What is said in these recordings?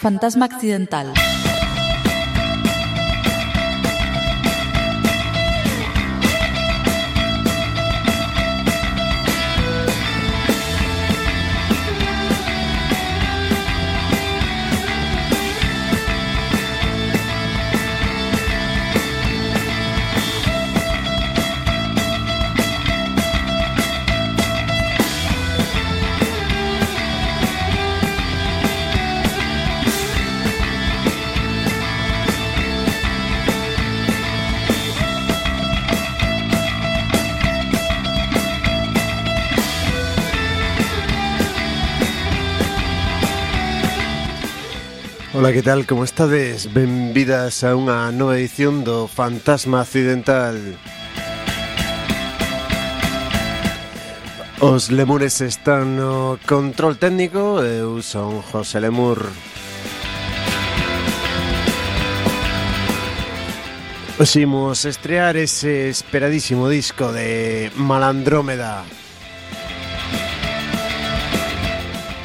Fantasma accidental. Ola, que tal? Como estades? Benvidas a unha nova edición do Fantasma Accidental Os lemures están no control técnico Eu son José Lemur Os imos estrear ese esperadísimo disco de Malandrómeda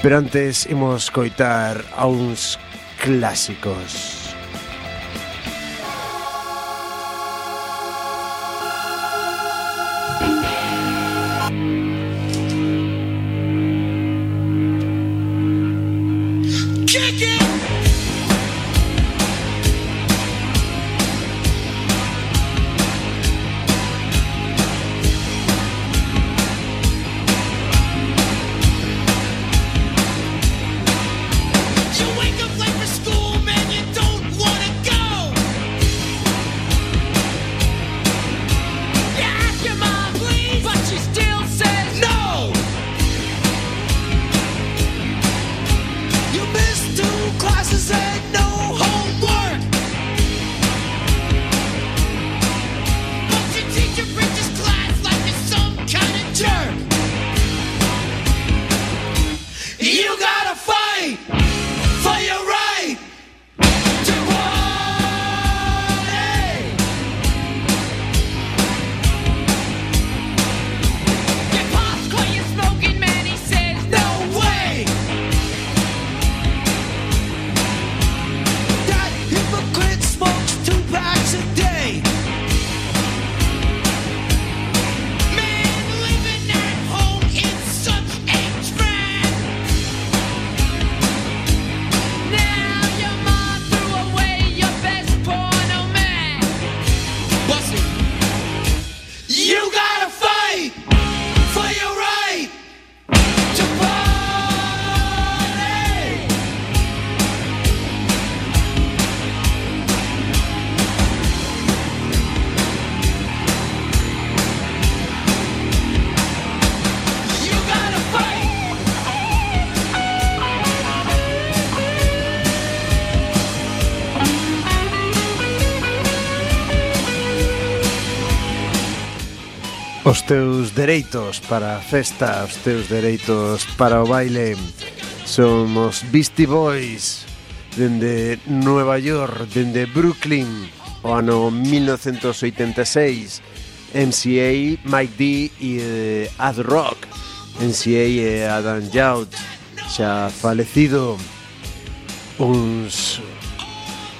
Pero antes imos coitar a uns clásicos. teus dereitos para a festa, os teus dereitos para o baile. Somos Beastie Boys dende Nueva York, dende Brooklyn, o ano 1986. MCA, Mike D e eh, Ad Rock. MCA e eh, Adam Youth, xa falecido. Uns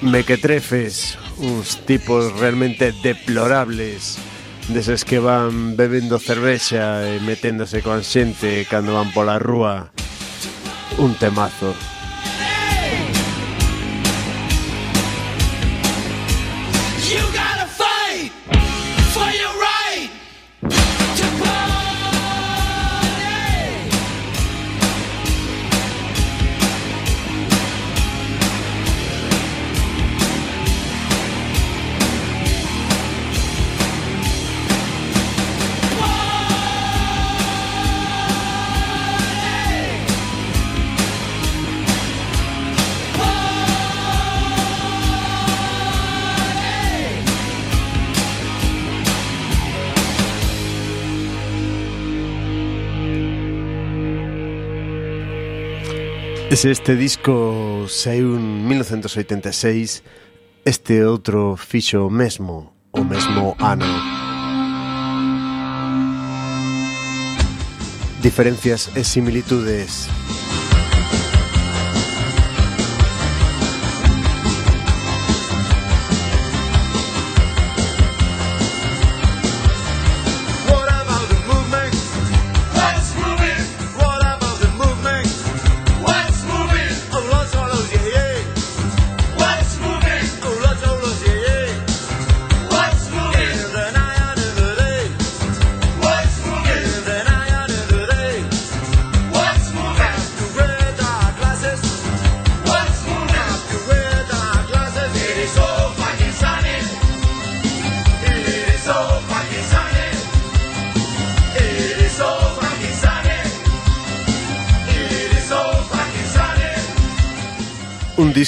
mequetrefes, uns tipos realmente deplorables. Deses que van bebendo cervexa e meténdose coa xente cando van pola rúa Un temazo. Ese este disco saiu en 1986 Este outro fixo mesmo O mesmo ano. Diferencias e similitudes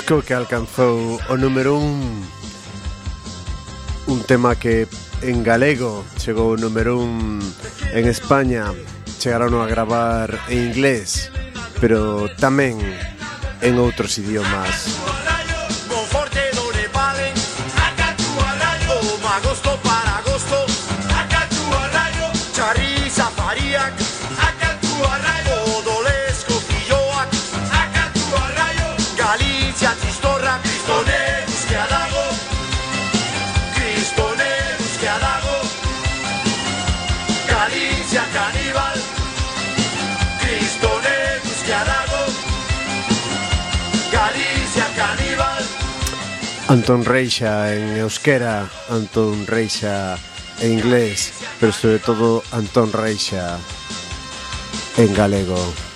disco que alcanzou o número 1 un, un tema que en galego chegou o número 1 en España. Chegaron a gravar en inglés pero tamén en outros idiomas. Antón Reixa en euskera, Antón Reixa en inglés, pero sobre todo Antón Reixa en galego.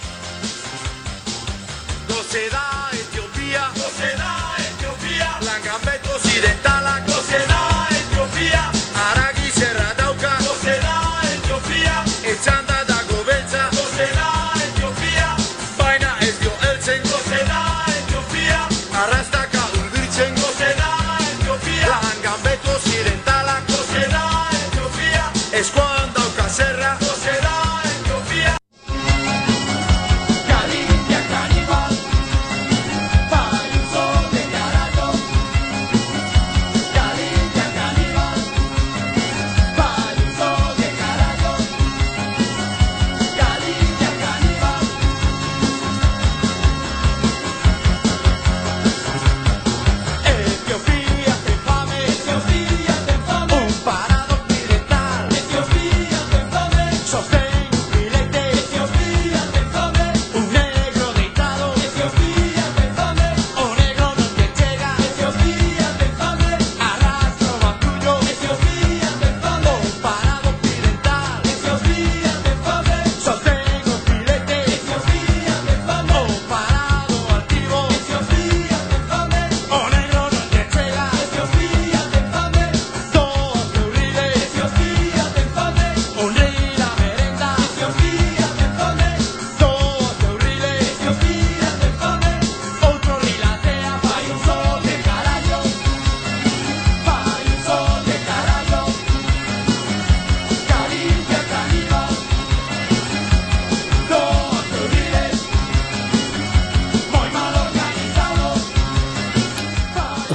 cambetos y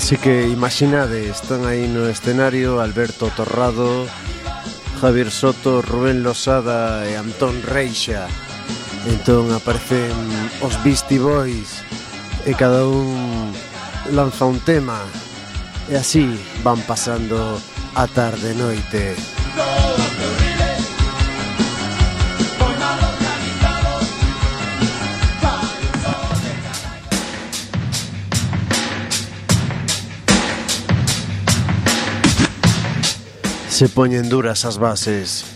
Así que imaginade, están aí no escenario Alberto Torrado, Javier Soto, Rubén Losada e Antón Reixa. Entón aparecen os Beastie Boys e cada un lanza un tema. E así van pasando a tarde noite. Se poñen duras as bases.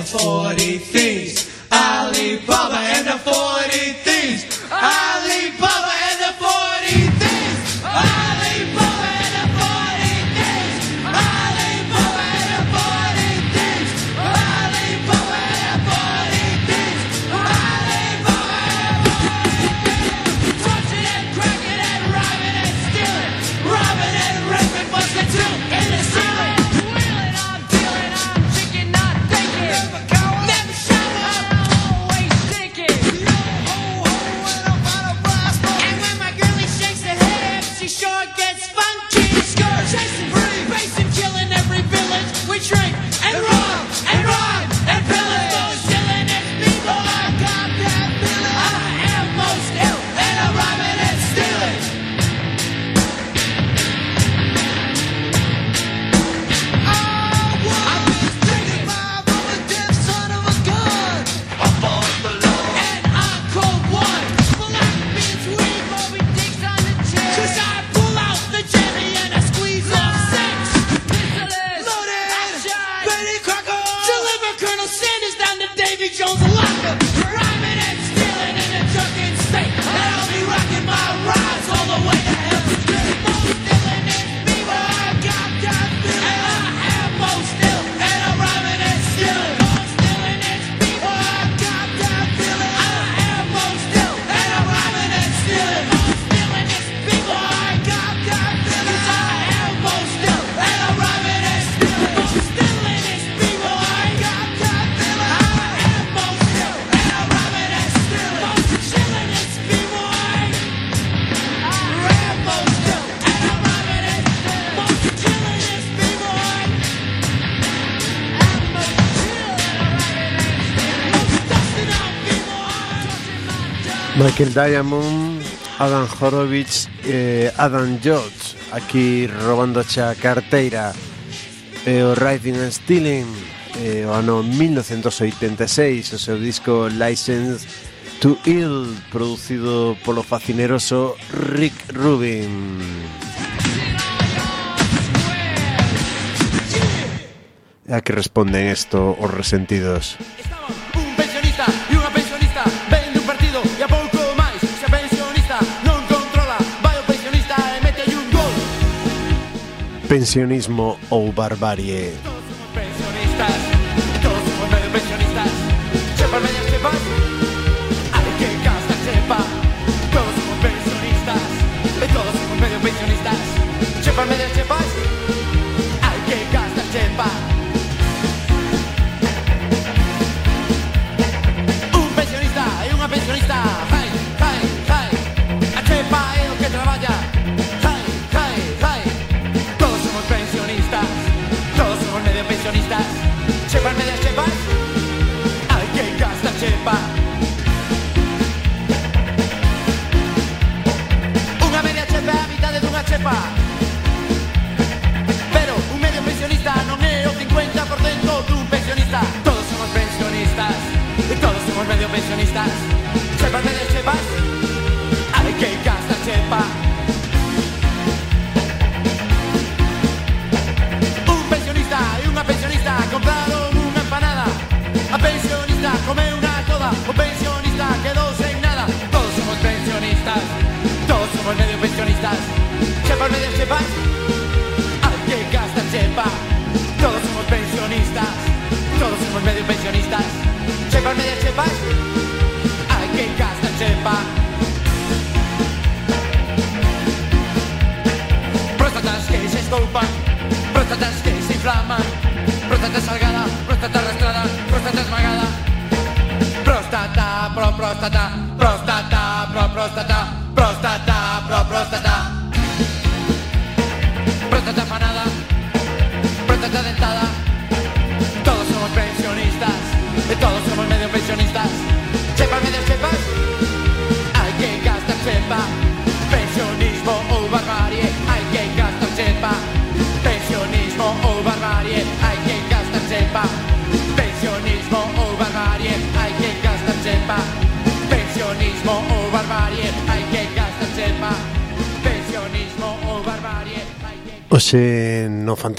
The 40 Thieves. Alibaba and the 40 Michael Diamond, Adam Horowitz, e Adam George, aquí robando a carteira, e o Riding and Stealing, e o ano 1986, o seu disco License to Ill, producido polo facineroso Rick Rubin. a que responden esto os resentidos. Pensionismo ou barbarie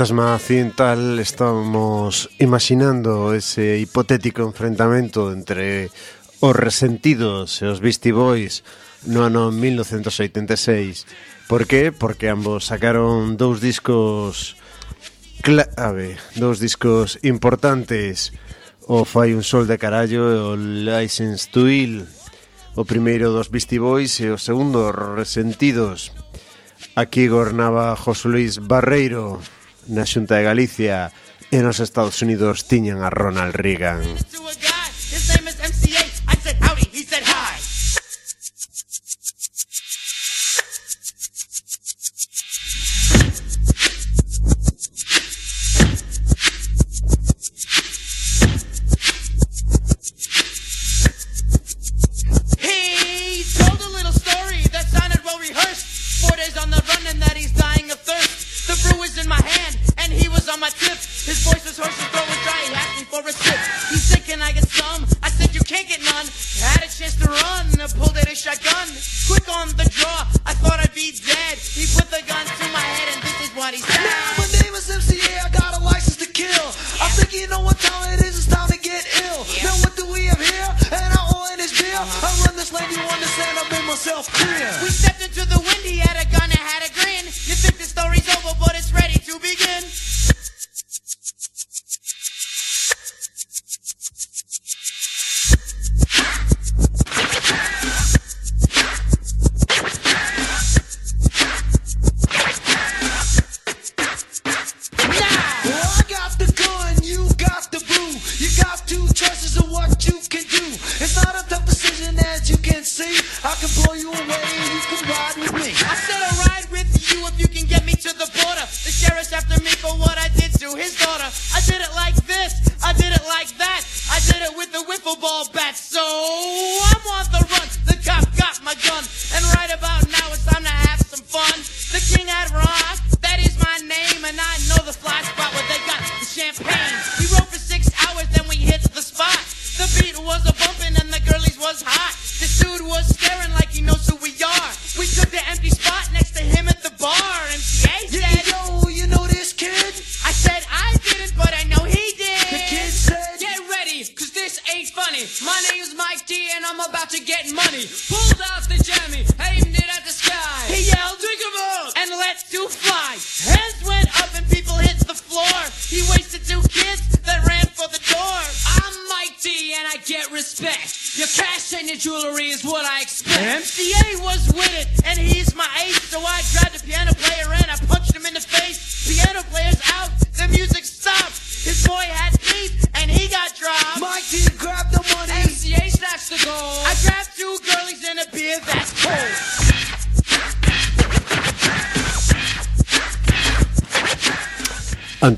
fantasma occidental estamos imaginando ese hipotético enfrentamento entre os resentidos e os Beastie Boys no ano 1986. Por qué? Porque ambos sacaron dous discos clave, dous discos importantes. O Fai un sol de carallo e o License to Ill. O primeiro dos Beastie Boys e o segundo, Resentidos. Aquí gornaba José Luis Barreiro na Xunta de Galicia e nos Estados Unidos tiñan a Ronald Reagan.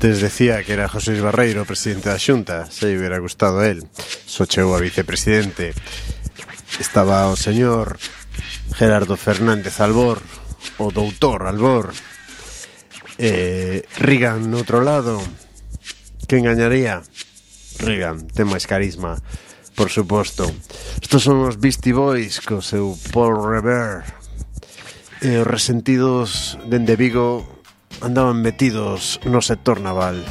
Antes decía que era José Barreiro presidente da Xunta, se lle hubiera gustado el, só chegou a vicepresidente. Estaba o señor Gerardo Fernández Albor, o doutor Albor. Eh, Reagan no outro lado, que engañaría? Reagan, ten máis carisma, por suposto. Estos son os Beastie Boys co seu Paul Revere. E eh, os resentidos dende Vigo andaban metidos no sector naval.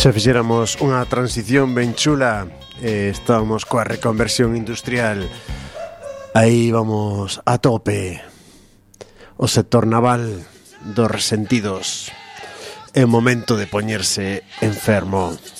Se fixéramos unha transición ben chula eh, Estábamos coa reconversión industrial. Aí vamos a tope. O sector naval dos resentidos. É momento de poñerse enfermo. Enfermo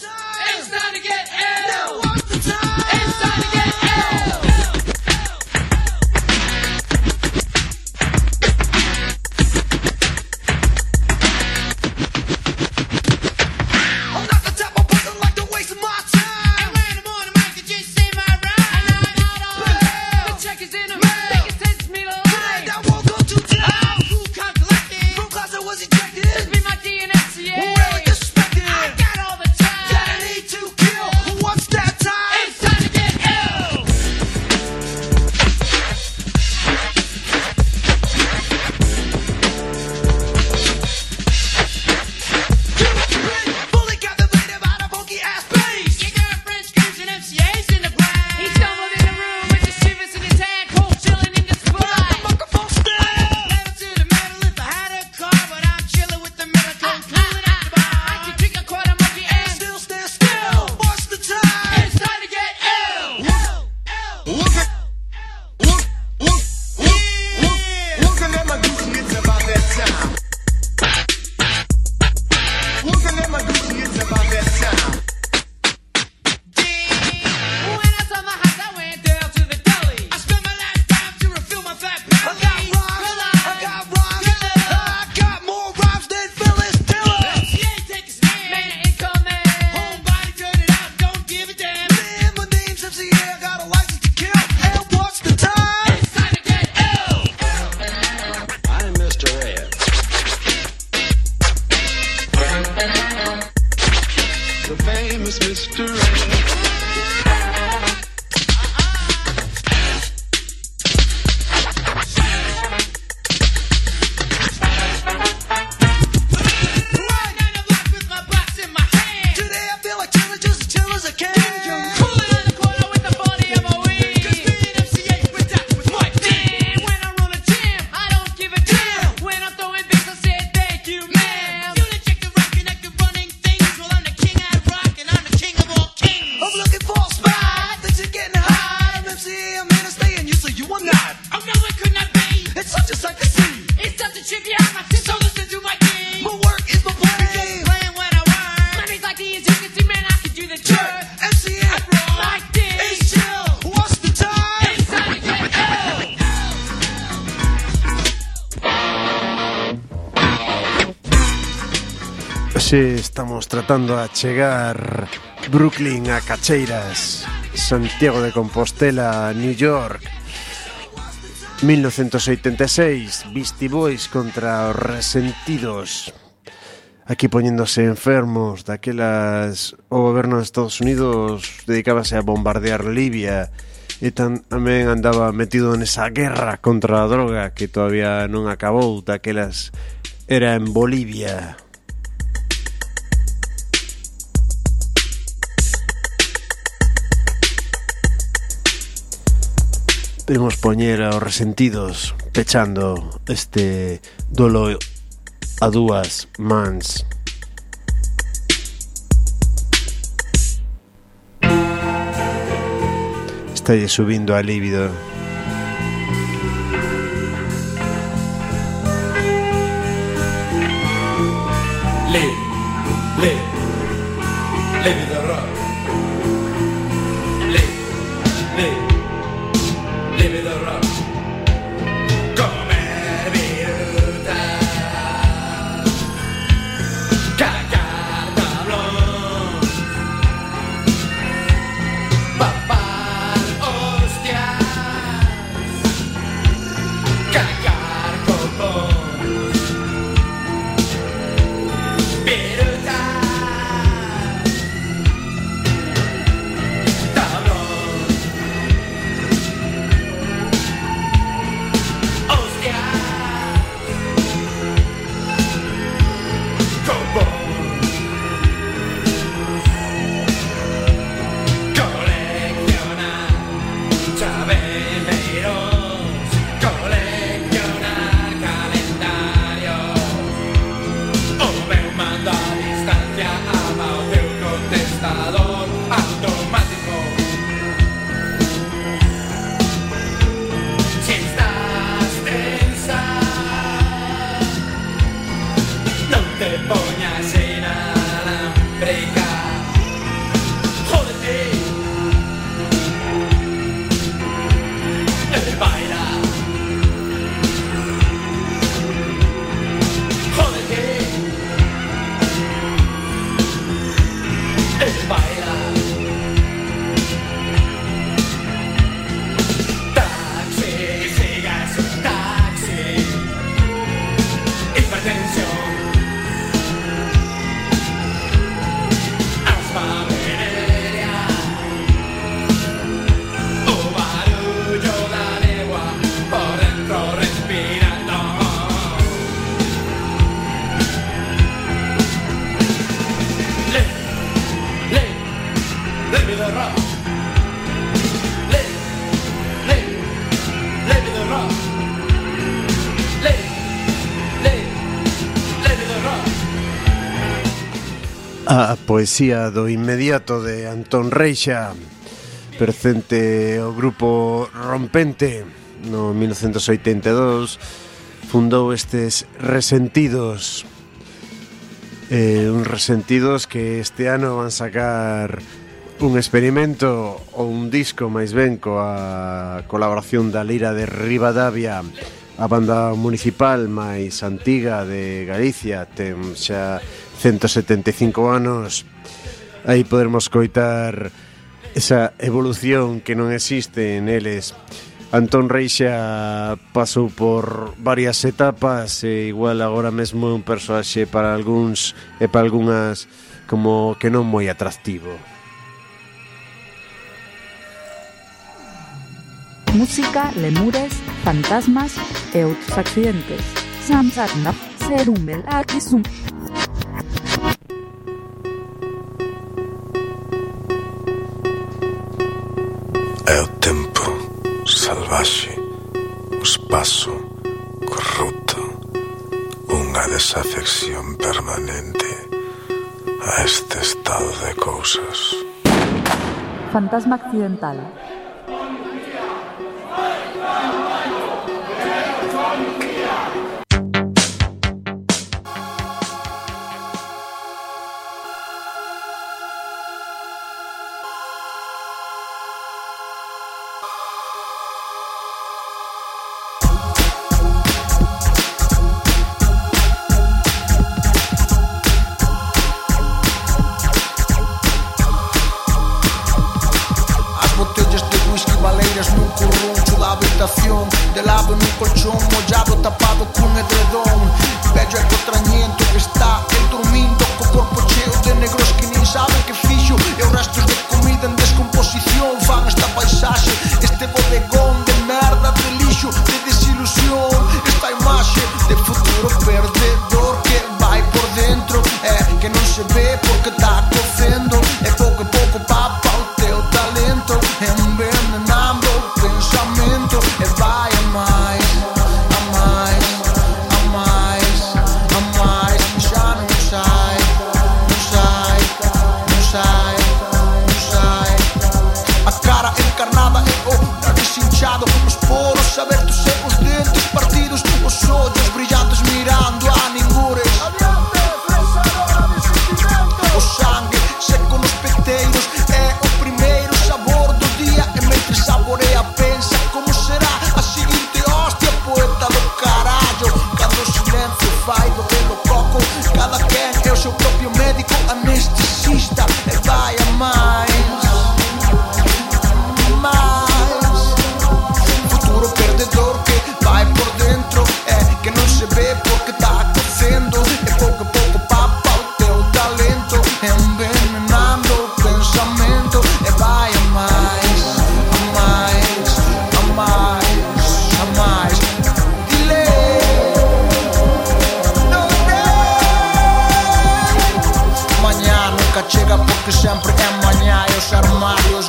Sí, estamos tratando a chegar Brooklyn a Cacheiras, Santiago de Compostela, New York, 1986, Beastie Boys contra os resentidos. Aquí poñéndose enfermos daquelas o goberno de Estados Unidos dedicábase a bombardear Libia e tan, tamén andaba metido nesa guerra contra a droga que todavía non acabou daquelas era en Bolivia. Imos poñer aos resentidos pechando este dolo a dúas mans. Estalle subindo a líbido. Le, le, líbido. bitter. A poesía do inmediato de Antón Reixa Percente o grupo Rompente No 1982 fundou estes resentidos. Eh, Un resentidos que este ano van sacar un experimento ou un disco máis ben coa colaboración da Lira de Rivadavia a banda municipal máis antiga de Galicia. Ten xa 175 anos aí podermos coitar esa evolución que non existe en eles Antón Reixa pasou por varias etapas e igual agora mesmo é un persoaxe para algúns e para algunhas como que non moi atractivo. Música, lemures, fantasmas e outros accidentes. Samsat Samsarna, serumbel, aquisum. paso, corrupto, unha desafección permanente a este estado de cousas. Fantasma accidental habitación De lado en un colchón mollado tapado cun edredón Vello e cotrañento que está el dormindo Co corpo cheo de negros que nin saben que fixo E os restos de comida en descomposición Fan esta paisaxe, este bodegón de merda, de lixo, de desilusión Esta imaxe de futuro perdedor que vai por dentro eh, é que non se ve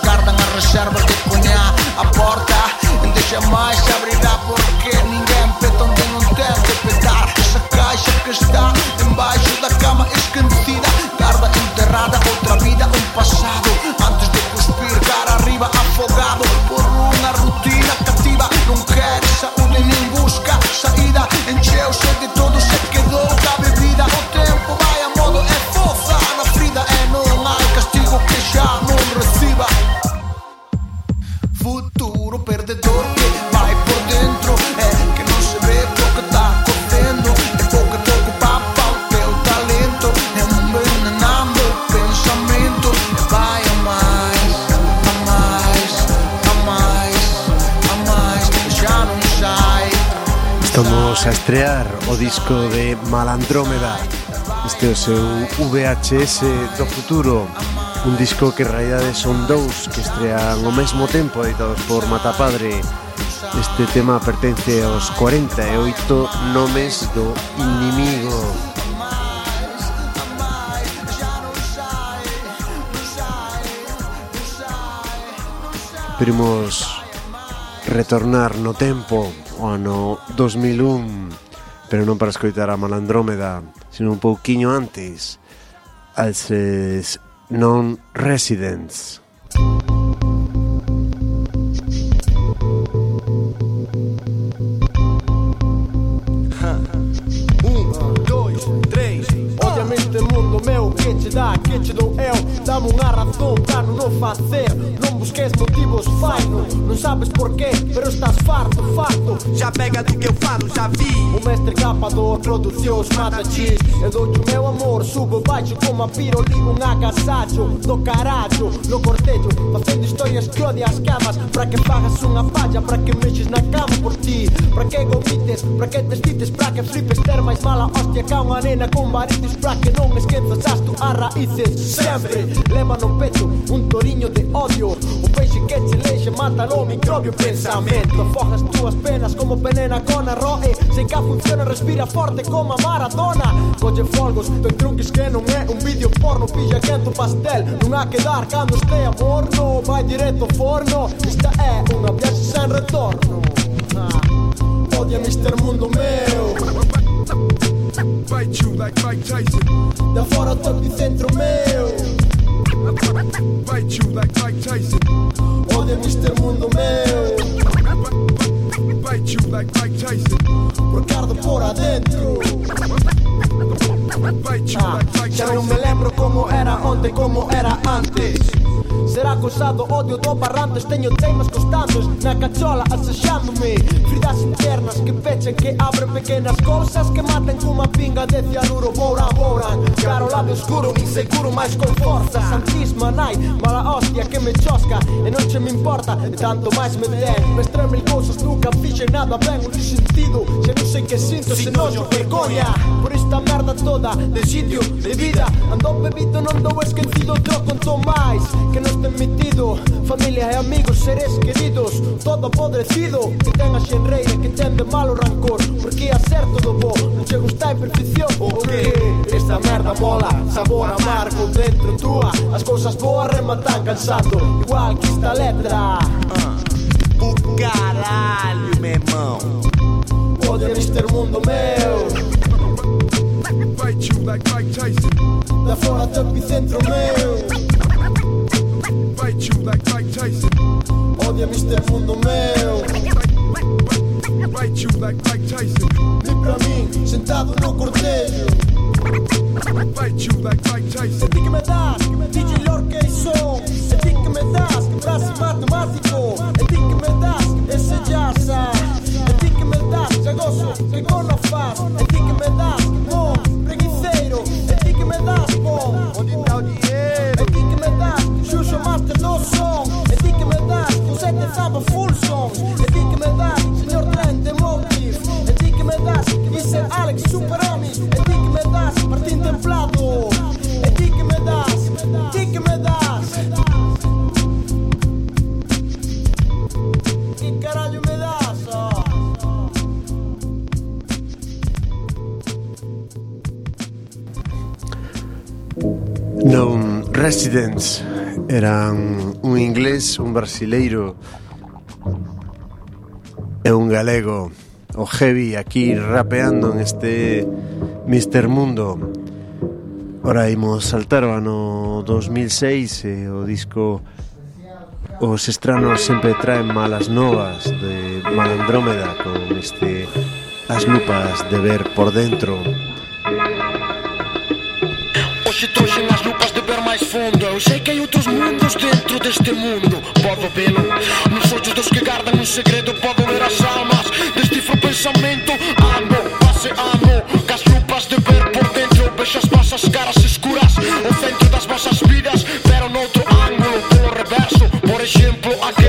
guardan as reservas. imos a estrear o disco de Malandrómeda. Este é o seu VHS do futuro. Un disco que en realidade son dous que estrean ao mesmo tempo editados por Matapadre. Este tema pertence aos 48 nomes do inimigo. Primos retornar no tempo o ano 2001 pero non para escoitar a Malandrómeda sino un pouquiño antes als non-residents Um, que che dou eu Dame unha razón para non o facer Non busques motivos, faino Non sabes por qué, pero estás farto, farto. Já pega do que eu falo, já vi. O mestre capador, producións, mata chis Eu dou o meu amor, subo baixo como a piro Ligo un agasallo do carallo No cortello, facendo historias que odias as camas Para que fagas unha falla, para que mexes na cama por ti? Para que gomites, para que te estites Para que flipes? Ter máis mala hostia que a unha nena con varices Para que non esquezas as túas raíces Sempre leva no pecho un toriño de odio. O peixe que che leixe mata no microbio pensamento Fojas túas penas como venena con arroe Sei que funciona, respira forte como a Maradona. Colle folgos, ten trunques que non é un vídeo porno. Pilla quento pastel, non há que dar cando este amor No vai directo ao forno. Esta é unha viaxe sen retorno. Ah. Odia Mr. Mundo meu Bite you like Mike Tyson. Da fora todo centro meu Bite you like Mike Tyson. Odia Mr. Mundo meu Bite you like Mike Tyson. Porque ardo por adentro Ah, like Mike xa non Tyson. me lembro como era onte, como era antes Será acosado odio do barrantes Teño teimas constantes. Na cachola asexándome Fridas internas que pechan que abren pequenas cousas Que matan cunha pinga de cianuro. Boura, boura, caro lado escuro Inseguro máis con forza. Santísima nai, mala hostia que me chosca. E non che me importa, e tanto máis me ten Mestré mil cousas, nunca fixe nada ben Un sentido, xa non sei que sinto Se noxo, vergoña. Por esta merda toda, de sitio, de vida. Ando bebido, non dou esquecido Troco conto máis, que non metido Familia e amigos, seres queridos. Todo apodrecido. Que ten a xenreira que ten de malo rancor. Porque a ser todo bo Non che gusta a imperfección O que? Esta merda mola. Sabor amargo dentro túa As cousas boas rematan cansando. Igual que esta letra. Uh, O caralho, meu irmão. Odia Mr. Mundo meu. Da fora do epicentro meu. Bite you like Mike Tyson. Odia Mr. Mundo meu Bite you like Mike Tyson. Vem pra mim, sentado no cortejo Bite you like Mike Tyson. É ti que me das, DJ Lorca e som É ti que me das, frase matemático É ti que me das, esse jazza É ti que me das, já gozo, que não faz Residents. Eran un inglés, un brasileiro e un galego o heavy aquí rapeando en este Mister Mundo. Ora imos saltar o ano 2006 e o disco Os estranos sempre traen malas novas de Malandrómeda con este As lupas de ver por dentro. Hoxe, hoxe, Eu sei que hai outros mundos dentro deste mundo. Podo velo Nos ollos dos que gardan un segredo Podo ver as almas. Descifro pensamento Ando, paseando Cas lupas de ver por dentro Vexo as vosas caras escuras. O centro das vosas vidas Pero noutro ángulo Polo reverso. Por exemplo, aquel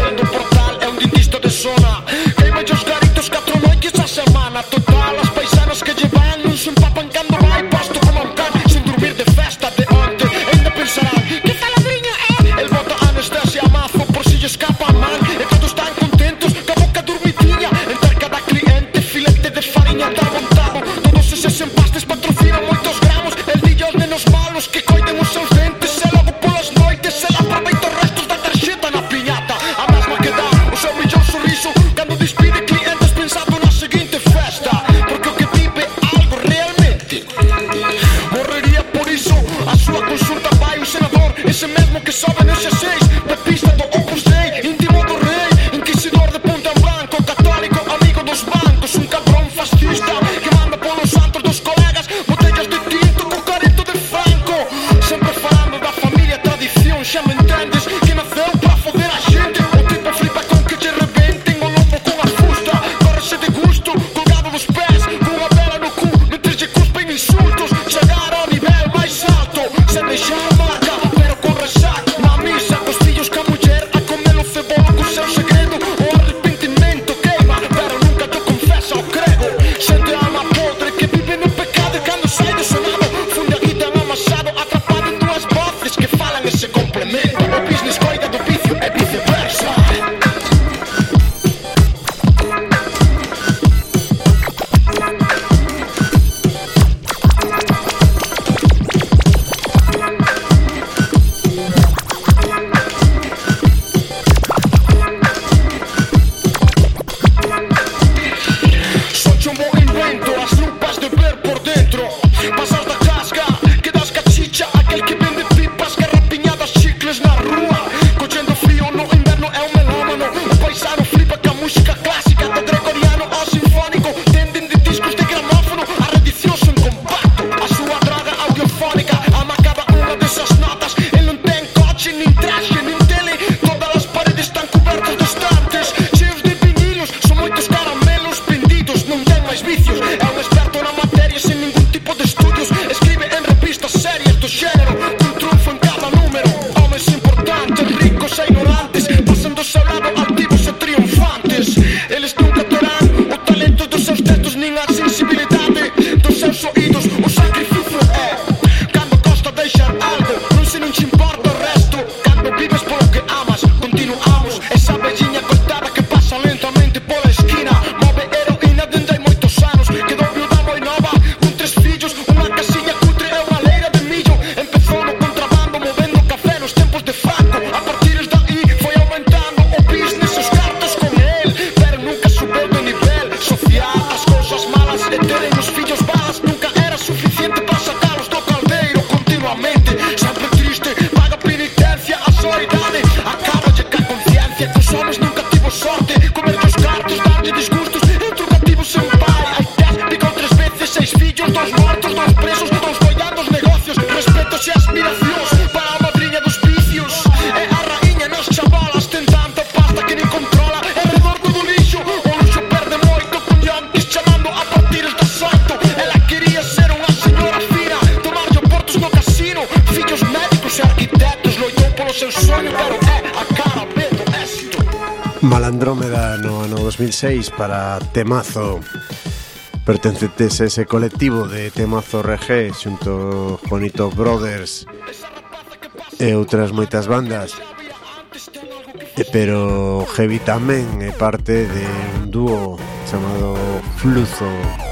6 para Temazo Pertencetes a ese colectivo de Temazo RG Xunto Bonito Brothers E outras moitas bandas. E, Pero Heavy tamén é parte de un dúo chamado Fluzo.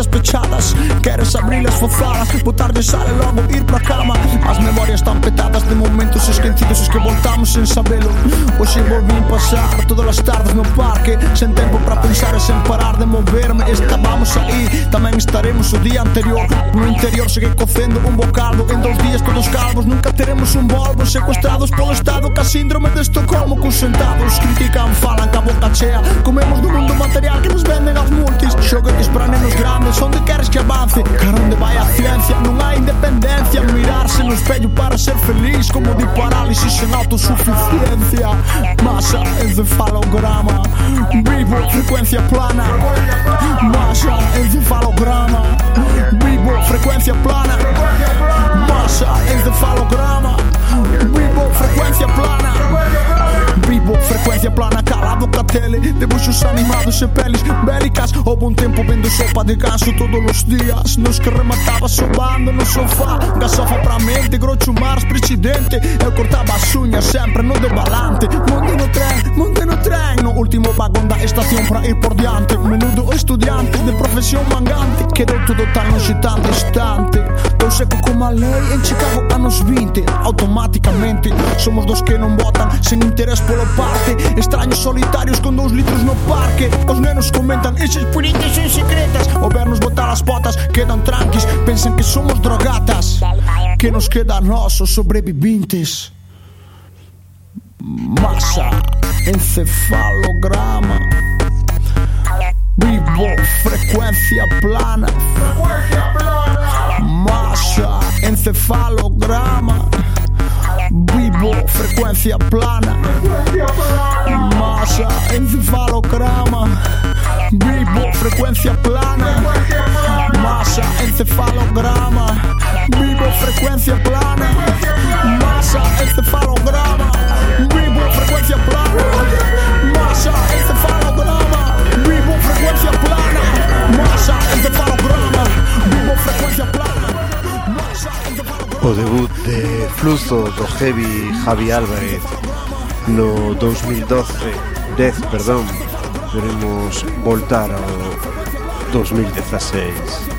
ellos echadas Queres abrir as fofadas Botar de sal e logo ir pra cama. As memorias están petadas de momentos esquecidos Os que voltamos sen sabelo Hoxe volvín pasar todas as tardes no parque Sen tempo pra pensar e sen parar de moverme. Estábamos aí, tamén estaremos o día anterior. No interior segue cocendo un bocado En dos días todos calvos, nunca teremos un volvo. Secuestrados polo estado, ca síndrome de Estocolmo Consentados, critican, falan, ca boca chea. Comemos do mundo material que nos venden as multis. Xoguetes para nenos grandes, onde queres que avance? Caramba, vai a ciência, não há independência. Mirar-se no espelho para ser feliz, como de parálise sem autossuficiência. Massa, encefalograma, vivo frequência plana. Massa, encefalograma, vivo frequência plana. Massa, encefalograma, vivo frequência plana. cabo Frequência plana, calado, catele Debuxos animados e pelis bélicas. Houve um tempo vendo sopa de ganso todos os dias. Nos que rematava sobando no sofá. Gasofa pra mente, grocho mars, presidente. Eu cortava as unhas sempre no debalante Monte no trem, monte no trem No último vagão da estação pra ir por diante. Menudo estudante de profissão mangante. Que deu tudo tão longe, tão distante Tão seco como a lei em Chicago anos 20 Automaticamente somos dos que não votam Sem interesse pelo parte. Extraños solitarios con dous litros no parque. Os nenos comentan, esas puriñas son secretas O vernos botar as botas, quedan tranquis. Pensan que somos drogatas Que nos queda a nós, os sobrevivintes Masa, encefalograma Vivo, frecuencia plana. Frecuencia plana. Masa, encefalograma. Vivo frecuencia plana. Masa encefalograma. Vivo frecuencia plana. Masa encefalograma. Vivo frecuencia plana. Masa encefalograma. Vivo frecuencia plana. Masa encefalograma. Vivo frecuencia plana. Masa encefalograma. Vivo frecuencia plana. Masa O debut de Fluzo do Heavy Javi Álvarez no 2012 10, perdón. Veremos voltar ao 2016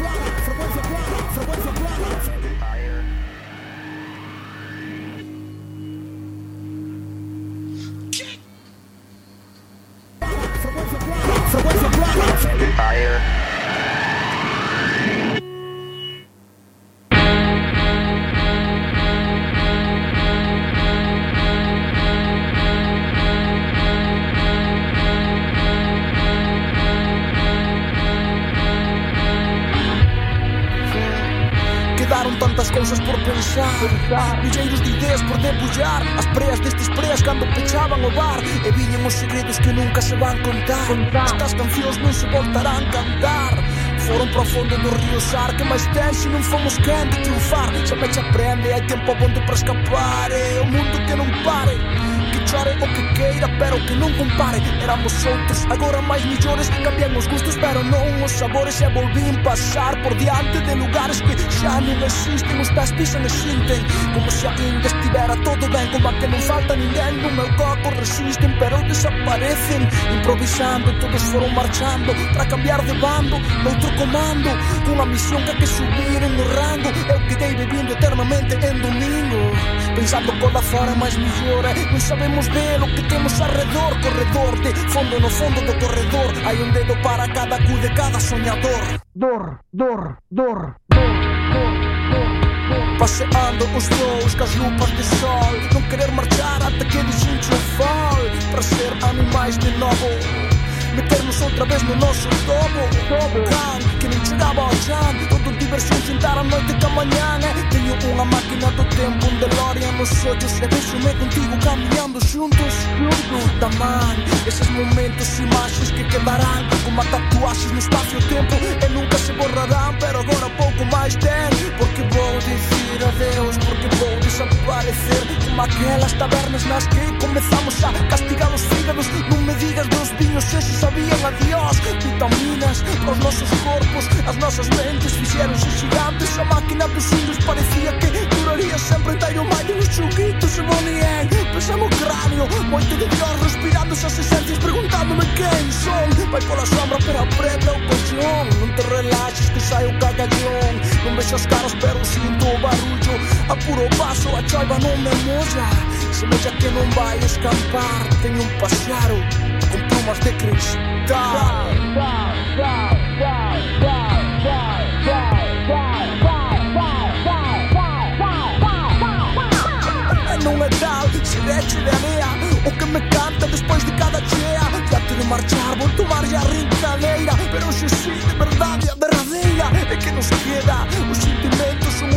Cause I sabores E volvín pasar por diante de lugares que xa non existen. Os pés pisan e sinten Como se ainda estivera todo. Ben Como que non falta ninguén No meu coco resisten, pero desaparecen. Improvisando, todos foron marchando Para cambiar de bando, noutro comando Cunha misión que hai que subir en o rango Eu quedei bebindo eternamente en domingo. Pensando cola fora máis millor eh? Non sabemos ver o que temos alrededor. Corredor de fondo no fondo do corredor. Hai un dedo para cada cu de cada soñador. Dor, dor, dor, dor, dor, dor. Paseando os dous cas lupas de sol. Non querer marchar ata que dixincho o fol Para ser animais de novo Meternos outra vez no noso tobo Can, que non chegaba ao chan Todo diversión sentar a noite ca mañán eh? Teño unha máquina do tempo Un DeLorean nos ollos E vexome contigo caminhando xuntos Puta man, eses momentos Imaxes que quedarán Como a tatuaxes no espacio-tempo E nunca se borrarán Pero agora pouco máis ten Porque vou dicir adeus Porque vou desaparecer. Como aquelas tabernas nas que comezamos a castigar os fígados. Non me digas dos viños esos sabían a Dios Vitaminas os nosos corpos As nosas mentes fixeronse gigantes. A máquina dos indios parecía que duraría sempre Tairo maio os chuguitos e volían Pesamos o cráneo, moito de Dios Respirando esas esencias, preguntándome quen son Vai pola sombra, pero apreta o colchón Non te relaxes que sai o cagallón. Non vexo as caras, pero sinto o barullo. A puro paso, a chaiva non me molla Semella que non vai escampar Teño un paxaro con plumas de cristal. E non é tal, se de area O que me canta despois de cada chea Trato de marchar, vou tomar ya a rincadeira. Pero xe sí, de verdade, a derradeira É que nos queda son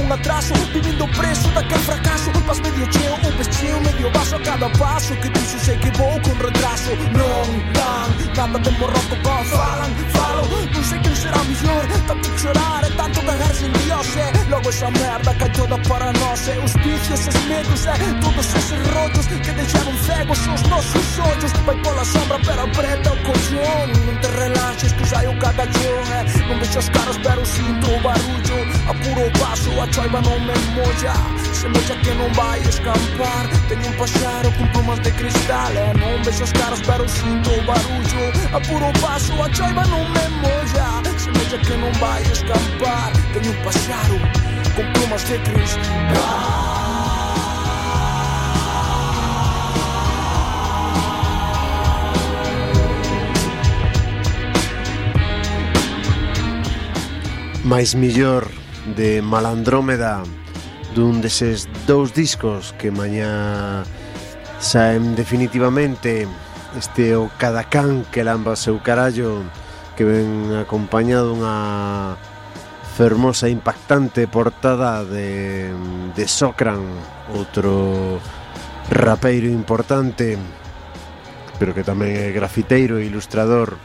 un atraso Vivindo preso daquel fracaso Vas medio cheo, un pez cheo, medio vaso a cada paso Que dixo sei que vou con retraso. Non dan nada de morroco con falan, falo Non sei quen será mellor Tanto chorar tanto cagarse en Dios E logo esa merda que toda para nós. E os vicios, os medos e todos eses rollos Que deixaron cegos os nosos ollos Vai pola sombra pero apreta o colchón Non te relaxes que sai o cagallón e Non vexo as caras pero sinto o barullo A puro paso choiva non me molla Semella que non vai escampar Teño un paxaro con plumas de cristal E non vexo as caras pero sinto o barullo A puro paso a choiva non me molla Semella que non vai escampar Teño un paxaro con plumas de cristal máis millor de Malandrómeda dun deses dous discos que mañá saen definitivamente. Este o Cadacán que lamba seu carallo que ven acompañado unha fermosa e impactante portada de, de Socran outro rapeiro importante pero que tamén é grafiteiro e ilustrador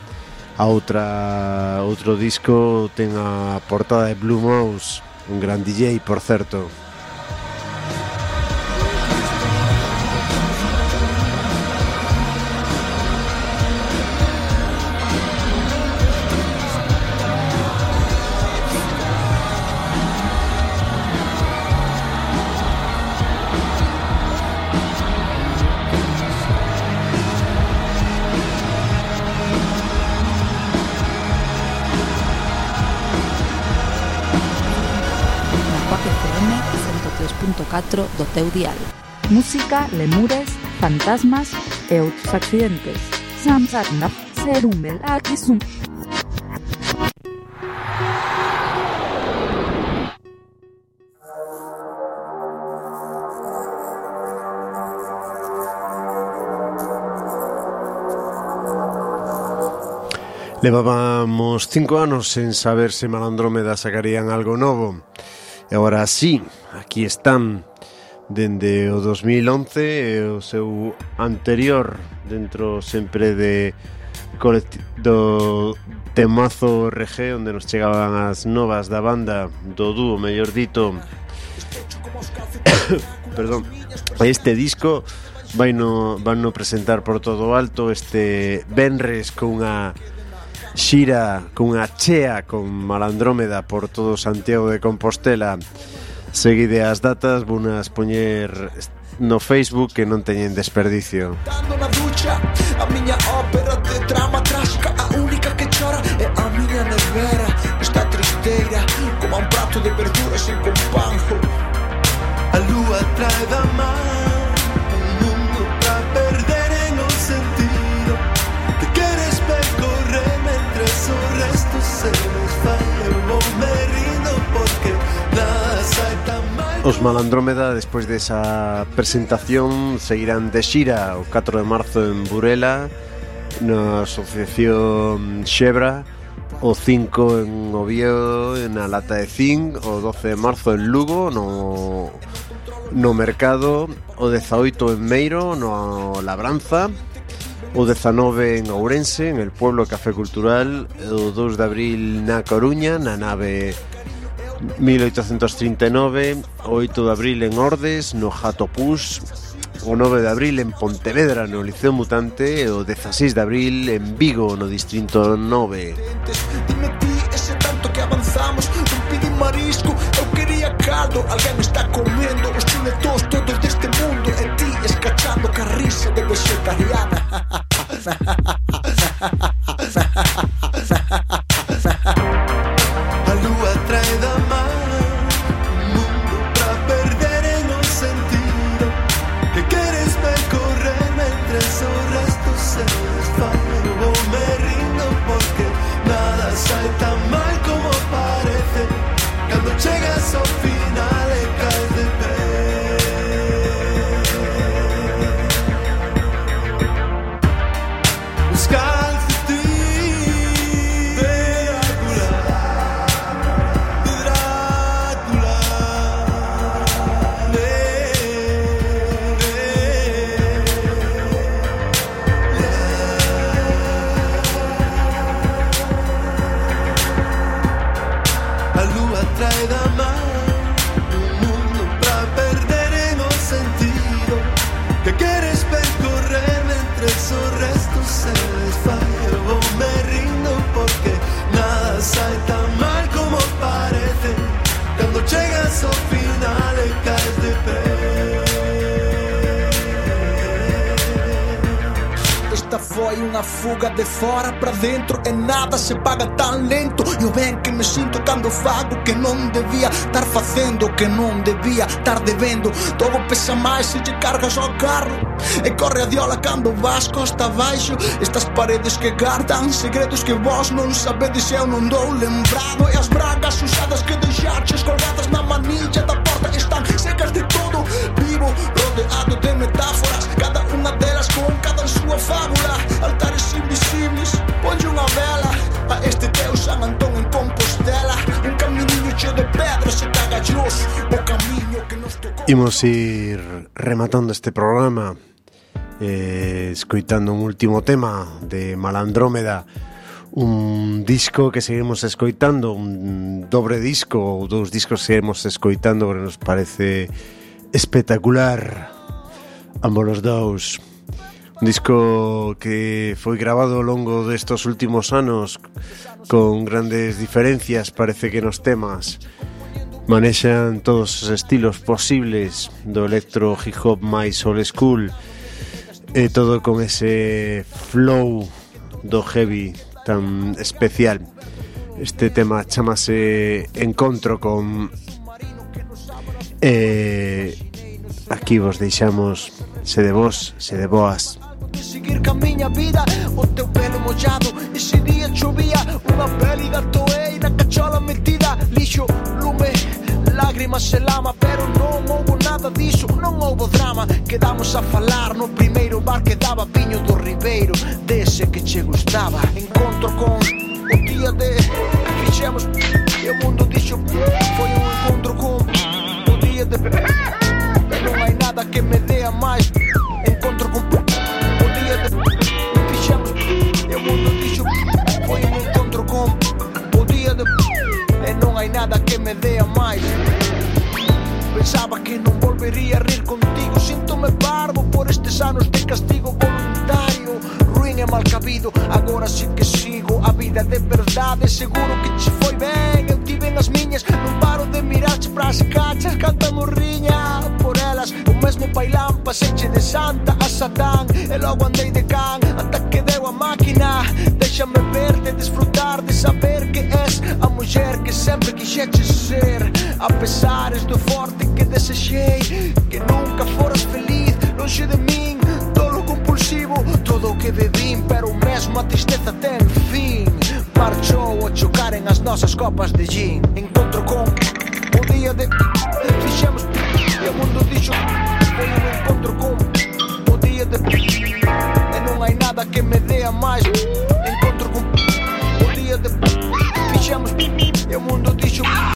a outra outro disco ten a portada de Blue Mouse, un gran DJ, por certo. 103.4 do teu dial. Música, lemures, fantasmas e outros accidentes. Samsarnaf, serumel, akisum. Levábamos cinco anos sen saber se Malandrómeda sacarían algo novo. E agora sí, aquí están dende o 2011 e o seu anterior dentro sempre de do temazo RG onde nos chegaban as novas da banda do dúo, mellor dito. Perdón. Este disco vai no, van no presentar por todo o alto este Benres cunha xira cunha chea con Malandrómeda por todo Santiago de Compostela. Seguide as datas, vunas poñer no Facebook que non teñen desperdicio. Dando na ducha, a miña ópera de drama trágica, a única que chora é a miña nevera, está tristeira, como un prato de verdura. Os Malandrómeda, despois desa presentación, seguirán de xira o 4 de marzo en Burela, na Asociación Xebra, o 5 en Oviedo, na Lata de Zinc, o 12 de marzo en Lugo, no, no Mercado, o 18 en Meiro, no Labranza, o 19 en Ourense, en el Pueblo Café Cultural, o 2 de abril na Coruña, na nave 1839, 8 de abril en Ordes, no Jato o 9 de abril en Pontevedra no Liceo Mutante e o 16 de abril en Vigo no Distrito 9. Dime ti ese tanto que avanzamos Non pidi marisco, eu quería caldo Alguén está comendo os chuletos todos deste mundo E ti escachando carrisa de vegetariana foi unha fuga de fora para dentro E nada se paga tan lento. E o ben que me sinto cando fago que non debía estar facendo que non debía estar debendo Todo pesa máis se lle cargas ao carro. E corre a diola cando vas costa abaixo. Estas paredes que gardan Segredos que vos non sabedes eu non dou lembrado. E as bragas usadas que deixaches colgadas na manilla da porta Están secas de todo. Vivo rodeado de metáforas Cada unha delas con cada súa fábula. Tadeu San Antón en Compostela. Un camiño cheo de pedras e tagallós O camiño que nos tocou Imos ir rematando este programa eh, Escoitando un último tema de Malandrómeda un disco que seguimos escoitando, un dobre disco ou dous discos que seguimos escoitando que nos parece espectacular. Ambos os dous. Un disco que foi grabado ao longo destos últimos anos con grandes diferencias, parece que nos temas. Manexan todos os estilos posibles do electro hip hop máis old school e todo con ese flow do heavy tan especial. Este tema chamase Encontro con eh, aquí vos deixamos se de vos, se de boas a miña vida O teu pelo mollado E se día chovía Unha peli da toei na cachola metida Lixo, lume, lágrimas e lama Pero non houbo nada diso, non houbo drama Quedamos a falar no primeiro bar que daba Viño do Ribeiro, dese que che gustaba Encontro con o día de Fixemos mal cabido Agora sí que sigo a vida de verdade Seguro que che foi ben Eu tiven as miñas Non paro de mirarche pras cachas Canta morriña por elas O mesmo bailán paseche de santa a satán E logo andei de can. Ata que deu a máquina Déxame verte, disfrutar de saber que es A muller que sempre quixeche ser. A pesares do forte que desexei Que nunca foras feliz longe de mí uma tristeza tem fim. Marchou a chocarem as nossas copas de gin. Encontro com o dia de.